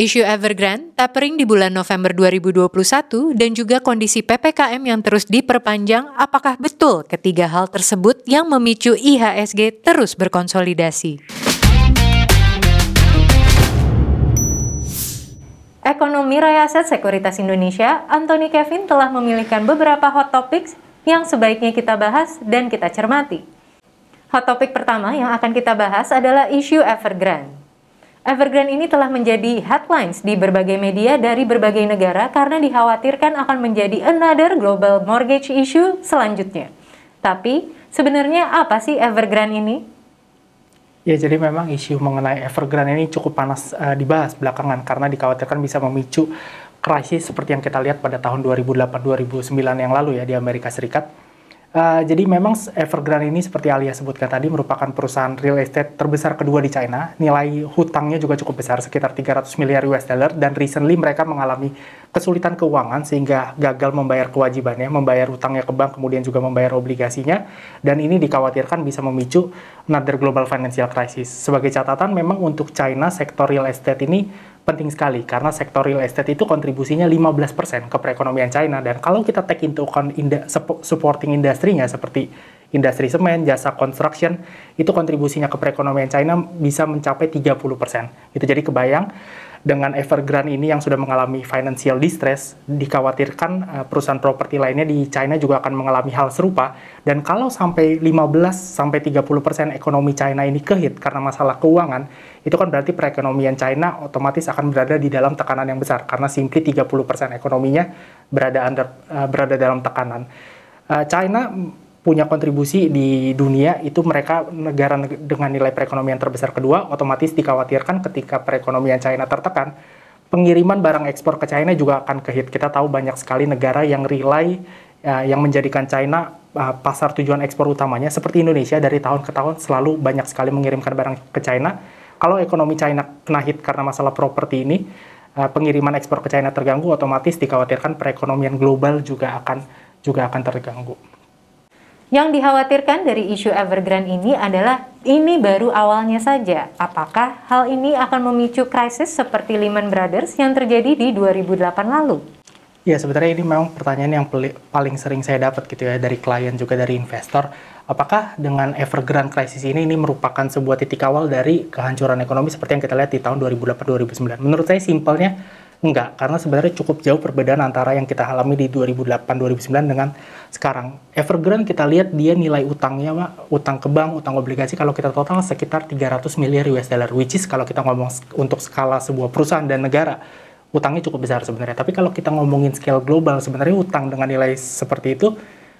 Isu Evergrande, tapering di bulan November 2021, dan juga kondisi PPKM yang terus diperpanjang, apakah betul ketiga hal tersebut yang memicu IHSG terus berkonsolidasi? Ekonomi Raya Aset Sekuritas Indonesia, Anthony Kevin telah memilihkan beberapa hot topics yang sebaiknya kita bahas dan kita cermati. Hot topic pertama yang akan kita bahas adalah isu Evergrande. Evergrande ini telah menjadi headlines di berbagai media dari berbagai negara karena dikhawatirkan akan menjadi another global mortgage issue selanjutnya. Tapi, sebenarnya apa sih Evergrande ini? Ya, jadi memang isu mengenai Evergrande ini cukup panas uh, dibahas belakangan karena dikhawatirkan bisa memicu krisis seperti yang kita lihat pada tahun 2008-2009 yang lalu ya di Amerika Serikat Uh, jadi memang Evergrande ini seperti Alia sebutkan tadi merupakan perusahaan real estate terbesar kedua di China. Nilai hutangnya juga cukup besar sekitar 300 miliar US dollar dan recently mereka mengalami kesulitan keuangan sehingga gagal membayar kewajibannya, membayar hutangnya ke bank kemudian juga membayar obligasinya dan ini dikhawatirkan bisa memicu another global financial crisis. Sebagai catatan memang untuk China sektor real estate ini penting sekali karena sektor real estate itu kontribusinya 15% ke perekonomian China dan kalau kita take into account inda, supporting industrinya seperti industri semen, jasa construction itu kontribusinya ke perekonomian China bisa mencapai 30%. Itu jadi kebayang dengan Evergrande ini yang sudah mengalami financial distress, dikhawatirkan uh, perusahaan properti lainnya di China juga akan mengalami hal serupa. Dan kalau sampai 15 sampai 30 persen ekonomi China ini kehit karena masalah keuangan, itu kan berarti perekonomian China otomatis akan berada di dalam tekanan yang besar karena simply 30 persen ekonominya berada under uh, berada dalam tekanan. Uh, China punya kontribusi di dunia itu mereka negara dengan nilai perekonomian terbesar kedua otomatis dikhawatirkan ketika perekonomian China tertekan pengiriman barang ekspor ke China juga akan kehit kita tahu banyak sekali negara yang rely uh, yang menjadikan China uh, pasar tujuan ekspor utamanya seperti Indonesia dari tahun ke tahun selalu banyak sekali mengirimkan barang ke China kalau ekonomi China kena hit karena masalah properti ini uh, pengiriman ekspor ke China terganggu otomatis dikhawatirkan perekonomian global juga akan juga akan terganggu. Yang dikhawatirkan dari isu Evergrande ini adalah ini baru awalnya saja. Apakah hal ini akan memicu krisis seperti Lehman Brothers yang terjadi di 2008 lalu? Ya, sebenarnya ini memang pertanyaan yang paling sering saya dapat gitu ya dari klien juga dari investor. Apakah dengan Evergrande krisis ini ini merupakan sebuah titik awal dari kehancuran ekonomi seperti yang kita lihat di tahun 2008-2009? Menurut saya simpelnya Enggak, karena sebenarnya cukup jauh perbedaan antara yang kita alami di 2008-2009 dengan sekarang. Evergrande kita lihat dia nilai utangnya, Pak, utang ke bank, utang obligasi kalau kita total sekitar 300 miliar US dollar, which is kalau kita ngomong untuk skala sebuah perusahaan dan negara, utangnya cukup besar sebenarnya. Tapi kalau kita ngomongin scale global, sebenarnya utang dengan nilai seperti itu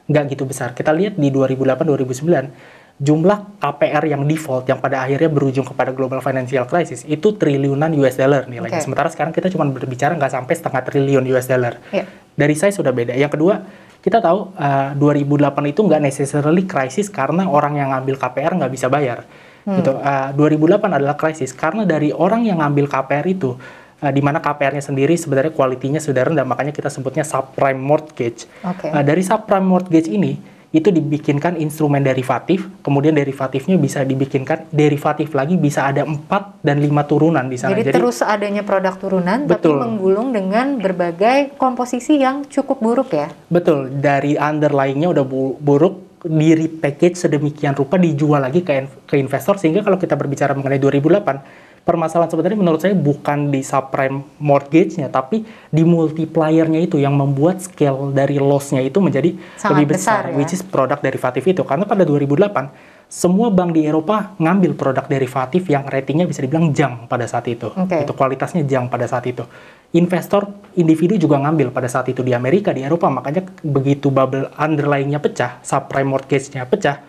nggak gitu besar. Kita lihat di 2008-2009, jumlah KPR yang default yang pada akhirnya berujung kepada global financial crisis itu triliunan US dollar nilainya. Okay. Sementara sekarang kita cuma berbicara nggak sampai setengah triliun US dollar. Yeah. Dari saya sudah beda. Yang kedua, kita tahu uh, 2008 itu nggak necessarily krisis karena orang yang ngambil KPR nggak bisa bayar. Hmm. Gitu. Uh, 2008 adalah krisis karena dari orang yang ngambil KPR itu uh, di mana KPR-nya sendiri sebenarnya kualitinya sudah rendah, makanya kita sebutnya subprime mortgage. Okay. Uh, dari subprime mortgage ini itu dibikinkan instrumen derivatif, kemudian derivatifnya bisa dibikinkan derivatif lagi bisa ada 4 dan 5 turunan di sana. Jadi, Jadi terus adanya produk turunan betul. tapi menggulung dengan berbagai komposisi yang cukup buruk ya. Betul, dari underlyingnya udah bu buruk di repackage sedemikian rupa dijual lagi ke, ke investor sehingga kalau kita berbicara mengenai 2008 permasalahan sebenarnya menurut saya bukan di subprime mortgage-nya, tapi di multiplier-nya itu yang membuat scale dari loss-nya itu menjadi Sangat lebih besar, besar ya? which is produk derivatif itu. Karena pada 2008, semua bank di Eropa ngambil produk derivatif yang ratingnya bisa dibilang jang pada saat itu. Okay. Itu kualitasnya jang pada saat itu. Investor individu juga ngambil pada saat itu di Amerika, di Eropa. Makanya begitu bubble underlying-nya pecah, subprime mortgage-nya pecah,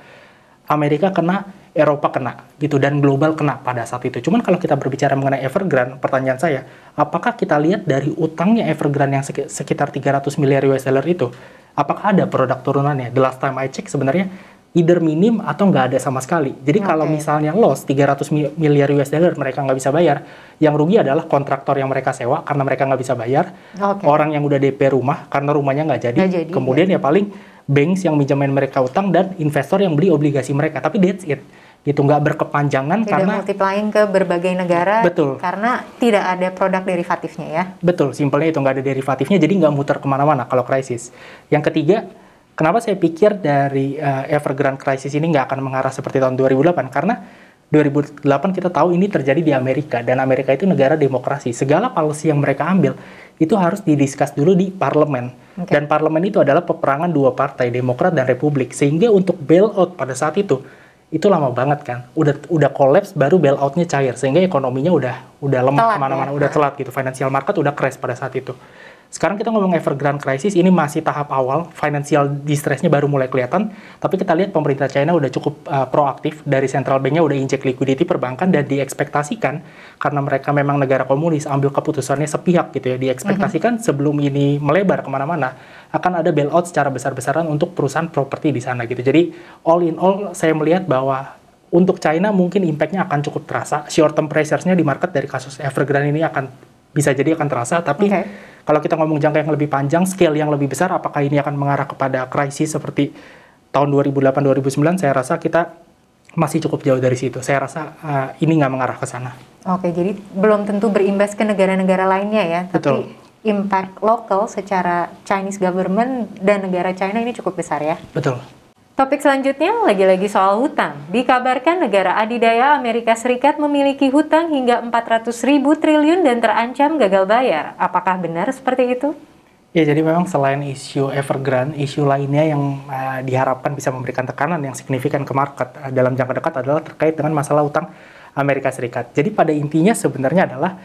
Amerika kena Eropa kena gitu dan global kena pada saat itu. Cuman kalau kita berbicara mengenai Evergrande, pertanyaan saya, apakah kita lihat dari utangnya Evergrande yang sekitar 300 miliar US dollar itu, apakah ada produk turunannya? The last time I check sebenarnya either minim atau nggak ada sama sekali. Jadi okay. kalau misalnya loss 300 miliar US dollar mereka nggak bisa bayar, yang rugi adalah kontraktor yang mereka sewa karena mereka nggak bisa bayar, okay. orang yang udah DP rumah karena rumahnya nggak jadi. Gak jadi, kemudian ya. ya paling banks yang minjemin mereka utang dan investor yang beli obligasi mereka. Tapi that's it. Gitu nggak berkepanjangan tidak karena multiplying ke berbagai negara Betul. karena tidak ada produk derivatifnya ya. Betul simpelnya itu nggak ada derivatifnya jadi nggak muter ke mana-mana kalau krisis. Yang ketiga kenapa saya pikir dari uh, Evergrande krisis ini nggak akan mengarah seperti tahun 2008 karena 2008 kita tahu ini terjadi di Amerika dan Amerika itu negara demokrasi. Segala policy yang mereka ambil itu harus didiskus dulu di parlemen. Oke. dan parlemen itu adalah peperangan dua partai Demokrat dan Republik. Sehingga untuk bailout pada saat itu itu lama banget kan. Udah udah kolaps baru bailoutnya cair. Sehingga ekonominya udah udah lemah ke mana-mana ya. udah telat gitu. Financial market udah crash pada saat itu sekarang kita ngomong Evergrande crisis ini masih tahap awal financial distressnya baru mulai kelihatan. Tapi kita lihat pemerintah China udah cukup uh, proaktif dari central banknya udah injek liquidity perbankan dan diekspektasikan karena mereka memang negara komunis ambil keputusannya sepihak gitu ya diekspektasikan sebelum ini melebar ke mana-mana akan ada bailout secara besar-besaran untuk perusahaan properti di sana gitu. Jadi all in all saya melihat bahwa untuk China mungkin impactnya akan cukup terasa. Short term pressures-nya di market dari kasus Evergrande ini akan bisa jadi akan terasa tapi Oke. kalau kita ngomong jangka yang lebih panjang, scale yang lebih besar, apakah ini akan mengarah kepada krisis seperti tahun 2008-2009? Saya rasa kita masih cukup jauh dari situ. Saya rasa uh, ini nggak mengarah ke sana. Oke, jadi belum tentu berimbas ke negara-negara lainnya ya, tapi Betul. impact lokal secara Chinese government dan negara China ini cukup besar ya. Betul. Topik selanjutnya lagi-lagi soal hutang. Dikabarkan negara adidaya Amerika Serikat memiliki hutang hingga 400 ribu triliun dan terancam gagal bayar. Apakah benar seperti itu? Ya, jadi memang selain isu Evergrande, isu lainnya yang uh, diharapkan bisa memberikan tekanan yang signifikan ke market uh, dalam jangka dekat adalah terkait dengan masalah utang Amerika Serikat. Jadi pada intinya sebenarnya adalah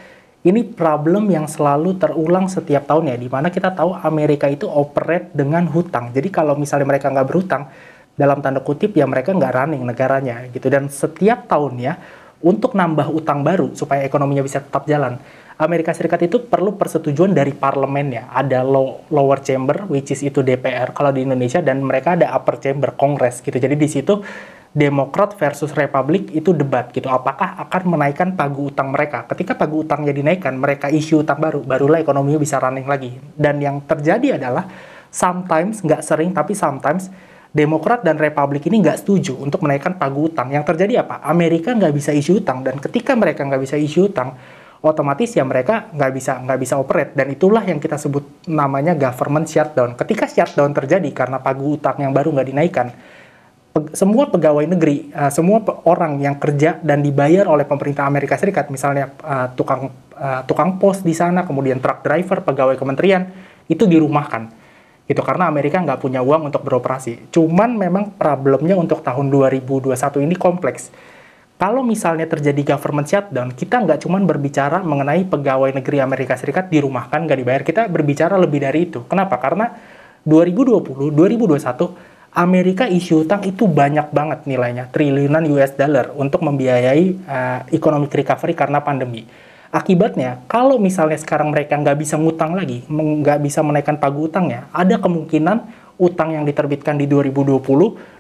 ini problem yang selalu terulang setiap tahunnya, di mana kita tahu Amerika itu operate dengan hutang. Jadi kalau misalnya mereka nggak berhutang, dalam tanda kutip ya mereka nggak running negaranya gitu. Dan setiap tahunnya untuk nambah utang baru supaya ekonominya bisa tetap jalan, Amerika Serikat itu perlu persetujuan dari parlemennya. Ada low- lower chamber, which is itu DPR kalau di Indonesia, dan mereka ada upper chamber, Kongres gitu. Jadi di situ Demokrat versus Republik itu debat gitu. Apakah akan menaikkan pagu utang mereka? Ketika pagu utangnya dinaikkan, mereka isu utang baru, barulah ekonominya bisa running lagi. Dan yang terjadi adalah sometimes, nggak sering, tapi sometimes Demokrat dan Republik ini nggak setuju untuk menaikkan pagu utang. Yang terjadi apa? Amerika nggak bisa isu utang dan ketika mereka nggak bisa isu utang, otomatis ya mereka nggak bisa nggak bisa operate dan itulah yang kita sebut namanya government shutdown. Ketika shutdown terjadi karena pagu utang yang baru nggak dinaikkan, semua pegawai negeri, uh, semua orang yang kerja dan dibayar oleh pemerintah Amerika Serikat, misalnya uh, tukang uh, tukang pos di sana, kemudian truck driver, pegawai kementerian, itu dirumahkan gitu karena Amerika nggak punya uang untuk beroperasi. Cuman memang problemnya untuk tahun 2021 ini kompleks. Kalau misalnya terjadi government shutdown, kita nggak cuman berbicara mengenai pegawai negeri Amerika Serikat dirumahkan nggak dibayar, kita berbicara lebih dari itu. Kenapa? Karena 2020, 2021 Amerika isu utang itu banyak banget nilainya, triliunan US dollar untuk membiayai uh, economic recovery karena pandemi. Akibatnya, kalau misalnya sekarang mereka nggak bisa ngutang lagi, nggak bisa menaikkan pagu utangnya, ada kemungkinan utang yang diterbitkan di 2020,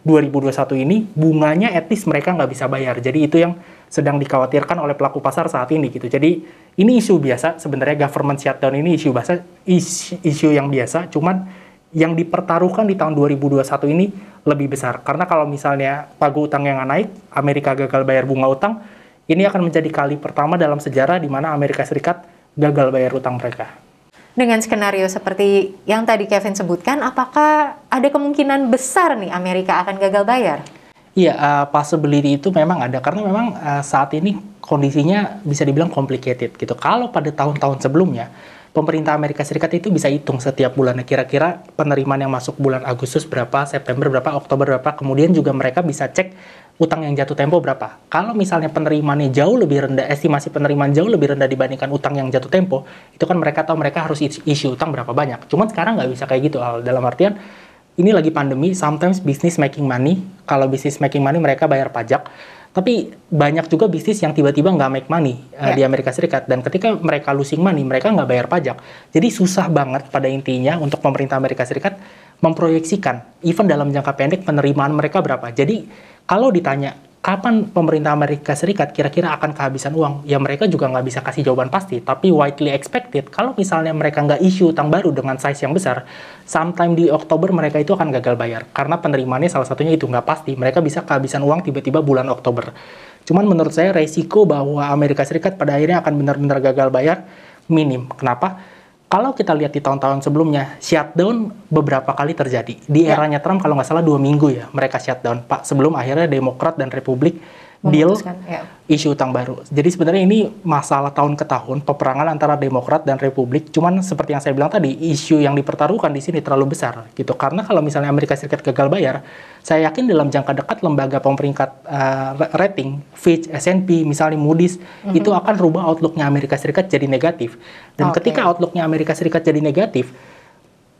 2021 ini bunganya etis mereka nggak bisa bayar. Jadi itu yang sedang dikhawatirkan oleh pelaku pasar saat ini gitu. Jadi ini isu biasa sebenarnya government shutdown ini isu biasa, isu, isu yang biasa. Cuman yang dipertaruhkan di tahun 2021 ini lebih besar. Karena kalau misalnya pagu utang yang naik, Amerika gagal bayar bunga utang, ini akan menjadi kali pertama dalam sejarah di mana Amerika Serikat gagal bayar utang mereka. Dengan skenario seperti yang tadi Kevin sebutkan, apakah ada kemungkinan besar nih Amerika akan gagal bayar? Iya, uh, possibility itu memang ada karena memang uh, saat ini kondisinya bisa dibilang complicated gitu. Kalau pada tahun-tahun sebelumnya pemerintah Amerika Serikat itu bisa hitung setiap bulannya kira-kira penerimaan yang masuk bulan Agustus berapa, September berapa, Oktober berapa, kemudian juga mereka bisa cek utang yang jatuh tempo berapa. Kalau misalnya penerimaannya jauh lebih rendah, estimasi penerimaan jauh lebih rendah dibandingkan utang yang jatuh tempo, itu kan mereka tahu mereka harus is- issue utang berapa banyak. Cuman sekarang nggak bisa kayak gitu, Al. Dalam artian ini lagi pandemi, sometimes business making money. Kalau business making money mereka bayar pajak. Tapi banyak juga bisnis yang tiba-tiba nggak make money uh, Ya. di Amerika Serikat. Dan ketika mereka losing money, mereka nggak bayar pajak. Jadi susah banget pada intinya untuk pemerintah Amerika Serikat memproyeksikan, even dalam jangka pendek penerimaan mereka berapa. Jadi kalau ditanya kapan pemerintah Amerika Serikat kira-kira akan kehabisan uang? Ya mereka juga nggak bisa kasih jawaban pasti, tapi widely expected kalau misalnya mereka nggak issue utang baru dengan size yang besar, sometime di Oktober mereka itu akan gagal bayar. Karena penerimaannya salah satunya itu nggak pasti. Mereka bisa kehabisan uang tiba-tiba bulan Oktober. Cuman menurut saya resiko bahwa Amerika Serikat pada akhirnya akan benar-benar gagal bayar minim. Kenapa? Kalau kita lihat di tahun-tahun sebelumnya, shutdown beberapa kali terjadi. Di ya. eranya Trump kalau nggak salah dua minggu ya mereka shutdown. Pak sebelum akhirnya Demokrat dan Republik deal ya. isu utang baru. Jadi sebenarnya ini masalah tahun ke tahun peperangan antara Demokrat dan Republik. Cuman seperti yang saya bilang tadi, isu yang dipertaruhkan di sini terlalu besar gitu. Karena kalau misalnya Amerika Serikat gagal bayar, saya yakin dalam jangka dekat lembaga pemeringkat uh, rating Fitch, S&P, misalnya Moody's mm -hmm. itu akan rubah outlooknya Amerika Serikat jadi negatif. Dan okay. ketika outlooknya Amerika Serikat jadi negatif,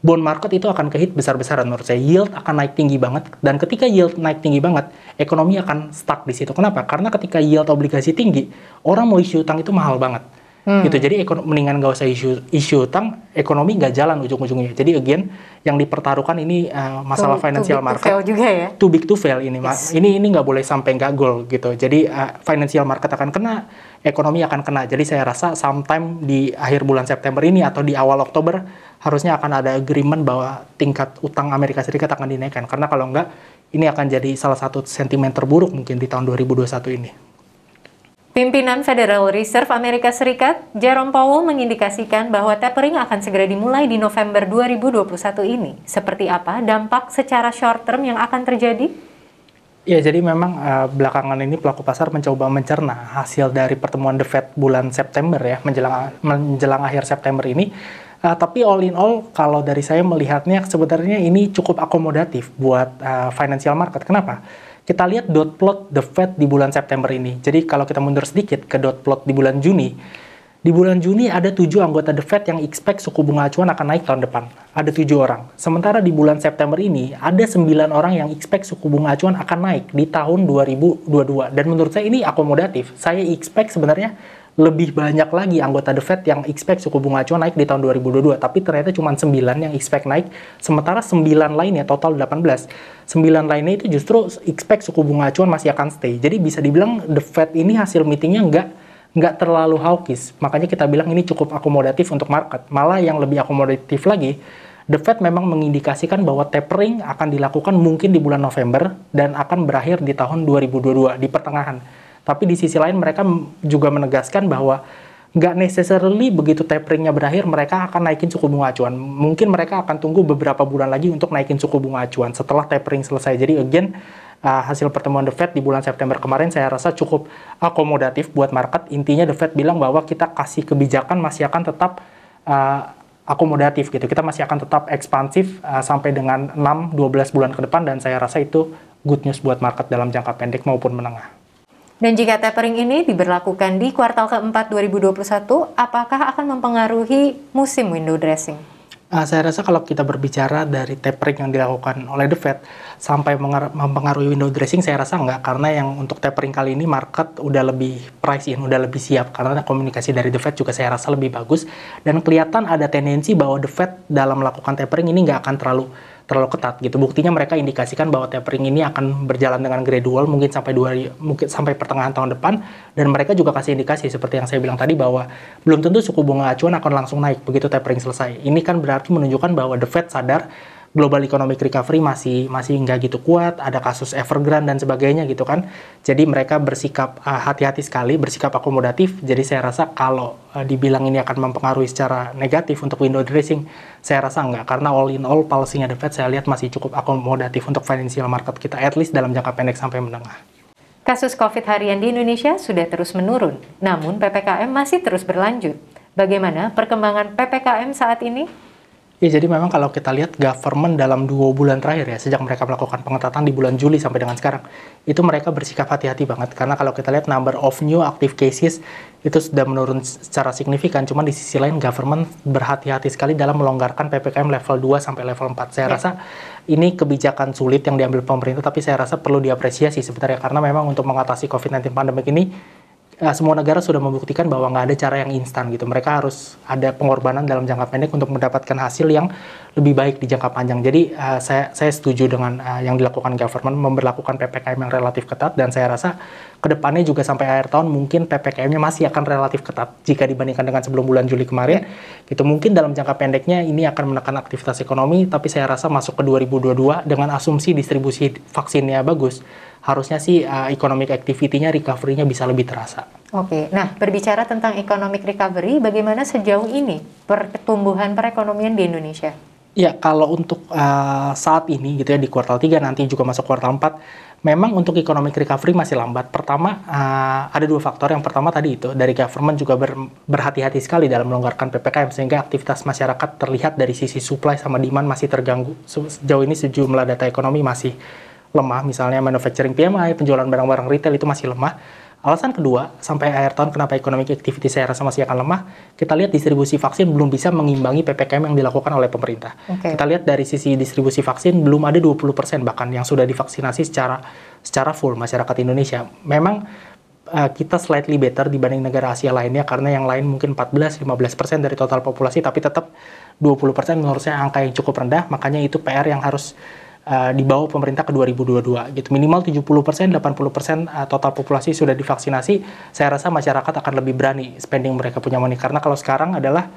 bond market itu akan kehit besar-besaran menurut saya. Yield akan naik tinggi banget dan ketika yield naik tinggi banget, ekonomi akan stuck di situ. Kenapa? Karena ketika yield obligasi tinggi, orang mau issue utang itu mahal banget. Hmm. gitu. Jadi mendingan gak usah isu isu utang ekonomi nggak jalan ujung-ujungnya. Jadi again yang dipertaruhkan ini uh, masalah too, financial too market to fail juga ya? too big to fail ini yes. ini ini nggak boleh sampai nggak goal gitu. Jadi uh, financial market akan kena ekonomi akan kena. Jadi saya rasa sometime di akhir bulan September ini atau di awal Oktober harusnya akan ada agreement bahwa tingkat utang Amerika Serikat akan dinaikkan. Karena kalau nggak ini akan jadi salah satu sentimen terburuk mungkin di tahun 2021 ini. Pimpinan Federal Reserve Amerika Serikat, Jerome Powell mengindikasikan bahwa tapering akan segera dimulai di November 2021 ini. Seperti apa dampak secara short term yang akan terjadi? Ya, jadi memang uh, belakangan ini pelaku pasar mencoba mencerna hasil dari pertemuan The Fed bulan September ya, menjelang menjelang akhir September ini. Uh, tapi all in all, kalau dari saya melihatnya sebenarnya ini cukup akomodatif buat uh, financial market. Kenapa? Kita lihat dot plot The Fed di bulan September ini. Jadi kalau kita mundur sedikit ke dot plot di bulan Juni, di bulan Juni ada tujuh anggota The Fed yang expect suku bunga acuan akan naik tahun depan. Ada tujuh orang. Sementara di bulan September ini ada sembilan orang yang expect suku bunga acuan akan naik di tahun 2022. Dan menurut saya ini akomodatif. Saya expect sebenarnya lebih banyak lagi anggota The Fed yang expect suku bunga acuan naik di tahun 2022, tapi ternyata cuma 9 yang expect naik, sementara 9 lainnya, total 18, 9 lainnya itu justru expect suku bunga acuan masih akan stay. Jadi bisa dibilang The Fed ini hasil meetingnya nggak nggak terlalu hawkish, makanya kita bilang ini cukup akomodatif untuk market. Malah yang lebih akomodatif lagi, The Fed memang mengindikasikan bahwa tapering akan dilakukan mungkin di bulan November dan akan berakhir di tahun 2022, di pertengahan tapi di sisi lain mereka juga menegaskan bahwa nggak necessarily begitu taperingnya berakhir mereka akan naikin suku bunga acuan. Mungkin mereka akan tunggu beberapa bulan lagi untuk naikin suku bunga acuan setelah tapering selesai. Jadi again uh, hasil pertemuan The Fed di bulan September kemarin saya rasa cukup akomodatif buat market. Intinya The Fed bilang bahwa kita kasih kebijakan masih akan tetap uh, akomodatif gitu. Kita masih akan tetap ekspansif uh, sampai dengan 6-12 bulan ke depan dan saya rasa itu good news buat market dalam jangka pendek maupun menengah. Dan jika tapering ini diberlakukan di kuartal keempat 2021, apakah akan mempengaruhi musim window dressing? Uh, saya rasa kalau kita berbicara dari tapering yang dilakukan oleh The Fed sampai mempengaruhi window dressing, saya rasa enggak. Karena yang untuk tapering kali ini market udah lebih price in, udah lebih siap. Karena komunikasi dari The Fed juga saya rasa lebih bagus. Dan kelihatan ada tendensi bahwa The Fed dalam melakukan tapering ini nggak akan terlalu terlalu ketat gitu. Buktinya mereka indikasikan bahwa tapering ini akan berjalan dengan gradual mungkin sampai dua mungkin sampai pertengahan tahun depan dan mereka juga kasih indikasi seperti yang saya bilang tadi bahwa belum tentu suku bunga acuan akan langsung naik begitu tapering selesai. Ini kan berarti menunjukkan bahwa the Fed sadar global economic recovery masih masih nggak gitu kuat, ada kasus Evergrande dan sebagainya gitu kan. Jadi mereka bersikap ah, hati-hati sekali, bersikap akomodatif. Jadi saya rasa kalau uh, dibilang ini akan mempengaruhi secara negatif untuk window dressing, saya rasa nggak. Karena all in all policy-nya The Fed saya lihat masih cukup akomodatif untuk financial market kita, at least dalam jangka pendek sampai menengah. Kasus COVID harian di Indonesia sudah terus menurun, namun PPKM masih terus berlanjut. Bagaimana perkembangan PPKM saat ini? Ya, jadi memang kalau kita lihat government dalam dua bulan terakhir ya, sejak mereka melakukan pengetatan di bulan Juli sampai dengan sekarang, itu mereka bersikap hati-hati banget. Karena kalau kita lihat number of new active cases itu sudah menurun secara signifikan. Cuman di sisi lain government berhati-hati sekali dalam melonggarkan PPKM level 2 sampai level 4. Saya ya. rasa ini kebijakan sulit yang diambil pemerintah, tapi saya rasa perlu diapresiasi sebenarnya. Karena memang untuk mengatasi COVID-19 pandemik ini, semua negara sudah membuktikan bahwa nggak ada cara yang instan gitu. Mereka harus ada pengorbanan dalam jangka pendek untuk mendapatkan hasil yang lebih baik di jangka panjang. Jadi uh, saya saya setuju dengan uh, yang dilakukan government memperlakukan ppkm yang relatif ketat dan saya rasa ke depannya juga sampai akhir tahun mungkin ppkm-nya masih akan relatif ketat jika dibandingkan dengan sebelum bulan Juli kemarin. Yeah. Gitu mungkin dalam jangka pendeknya ini akan menekan aktivitas ekonomi, tapi saya rasa masuk ke 2022 dengan asumsi distribusi vaksinnya bagus harusnya sih uh, economic activity-nya recovery-nya bisa lebih terasa. Oke, nah berbicara tentang economic recovery, bagaimana sejauh ini pertumbuhan perekonomian di Indonesia? Ya, kalau untuk uh, saat ini gitu ya di kuartal 3 nanti juga masuk kuartal 4, memang untuk economic recovery masih lambat. Pertama, uh, ada dua faktor. Yang pertama tadi itu, dari government juga ber, berhati-hati sekali dalam melonggarkan PPKM, sehingga aktivitas masyarakat terlihat dari sisi supply sama demand masih terganggu. Sejauh ini sejumlah data ekonomi masih lemah, misalnya manufacturing PMI, penjualan barang-barang retail itu masih lemah. Alasan kedua, sampai akhir tahun kenapa economic activity saya rasa masih akan lemah, kita lihat distribusi vaksin belum bisa mengimbangi PPKM yang dilakukan oleh pemerintah. Okay. Kita lihat dari sisi distribusi vaksin belum ada 20% bahkan yang sudah divaksinasi secara secara full masyarakat Indonesia. Memang uh, kita slightly better dibanding negara Asia lainnya karena yang lain mungkin 14-15% dari total populasi tapi tetap 20% menurut saya angka yang cukup rendah, makanya itu PR yang harus uh, dibawa pemerintah ke 2022 gitu. Minimal 70%, 80% uh, total populasi sudah divaksinasi. Saya rasa masyarakat akan lebih berani spending mereka punya money karena kalau sekarang adalah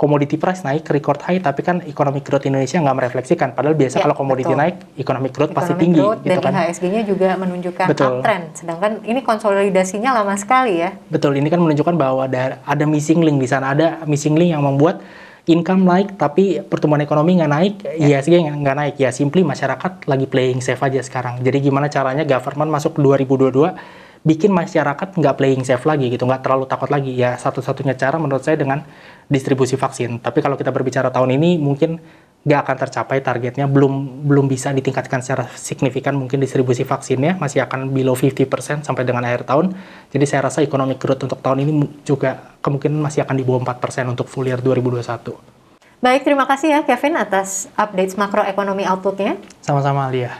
komoditi price naik record high tapi kan economic growth Indonesia nggak merefleksikan padahal biasa ya, kalau komoditi naik economic growth economic pasti tinggi growth gitu dan kan. IHSG-nya juga menunjukkan betul. uptrend sedangkan ini konsolidasinya lama sekali ya betul ini kan menunjukkan bahwa ada ada missing link di sana ada missing link yang membuat income naik tapi pertumbuhan ekonomi nggak naik, ya ISG nggak naik. Ya simply masyarakat lagi playing safe aja sekarang. Jadi gimana caranya government masuk 2022 bikin masyarakat nggak playing safe lagi gitu, nggak terlalu takut lagi. Ya satu-satunya cara menurut saya dengan distribusi vaksin. Tapi kalau kita berbicara tahun ini mungkin nggak akan tercapai targetnya belum belum bisa ditingkatkan secara signifikan mungkin distribusi vaksinnya masih akan below 50% sampai dengan akhir tahun jadi saya rasa ekonomi growth untuk tahun ini juga kemungkinan masih akan di bawah 4% untuk full year 2021 Baik, terima kasih ya Kevin atas update makroekonomi outlooknya. Sama-sama, Lia.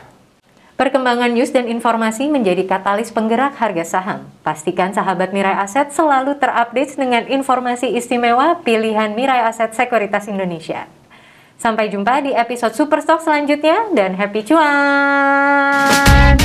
Perkembangan news dan informasi menjadi katalis penggerak harga saham. Pastikan sahabat Mirai Aset selalu terupdate dengan informasi istimewa pilihan Mirai Aset Sekuritas Indonesia. Sampai jumpa di episode Superstock selanjutnya dan happy cuan!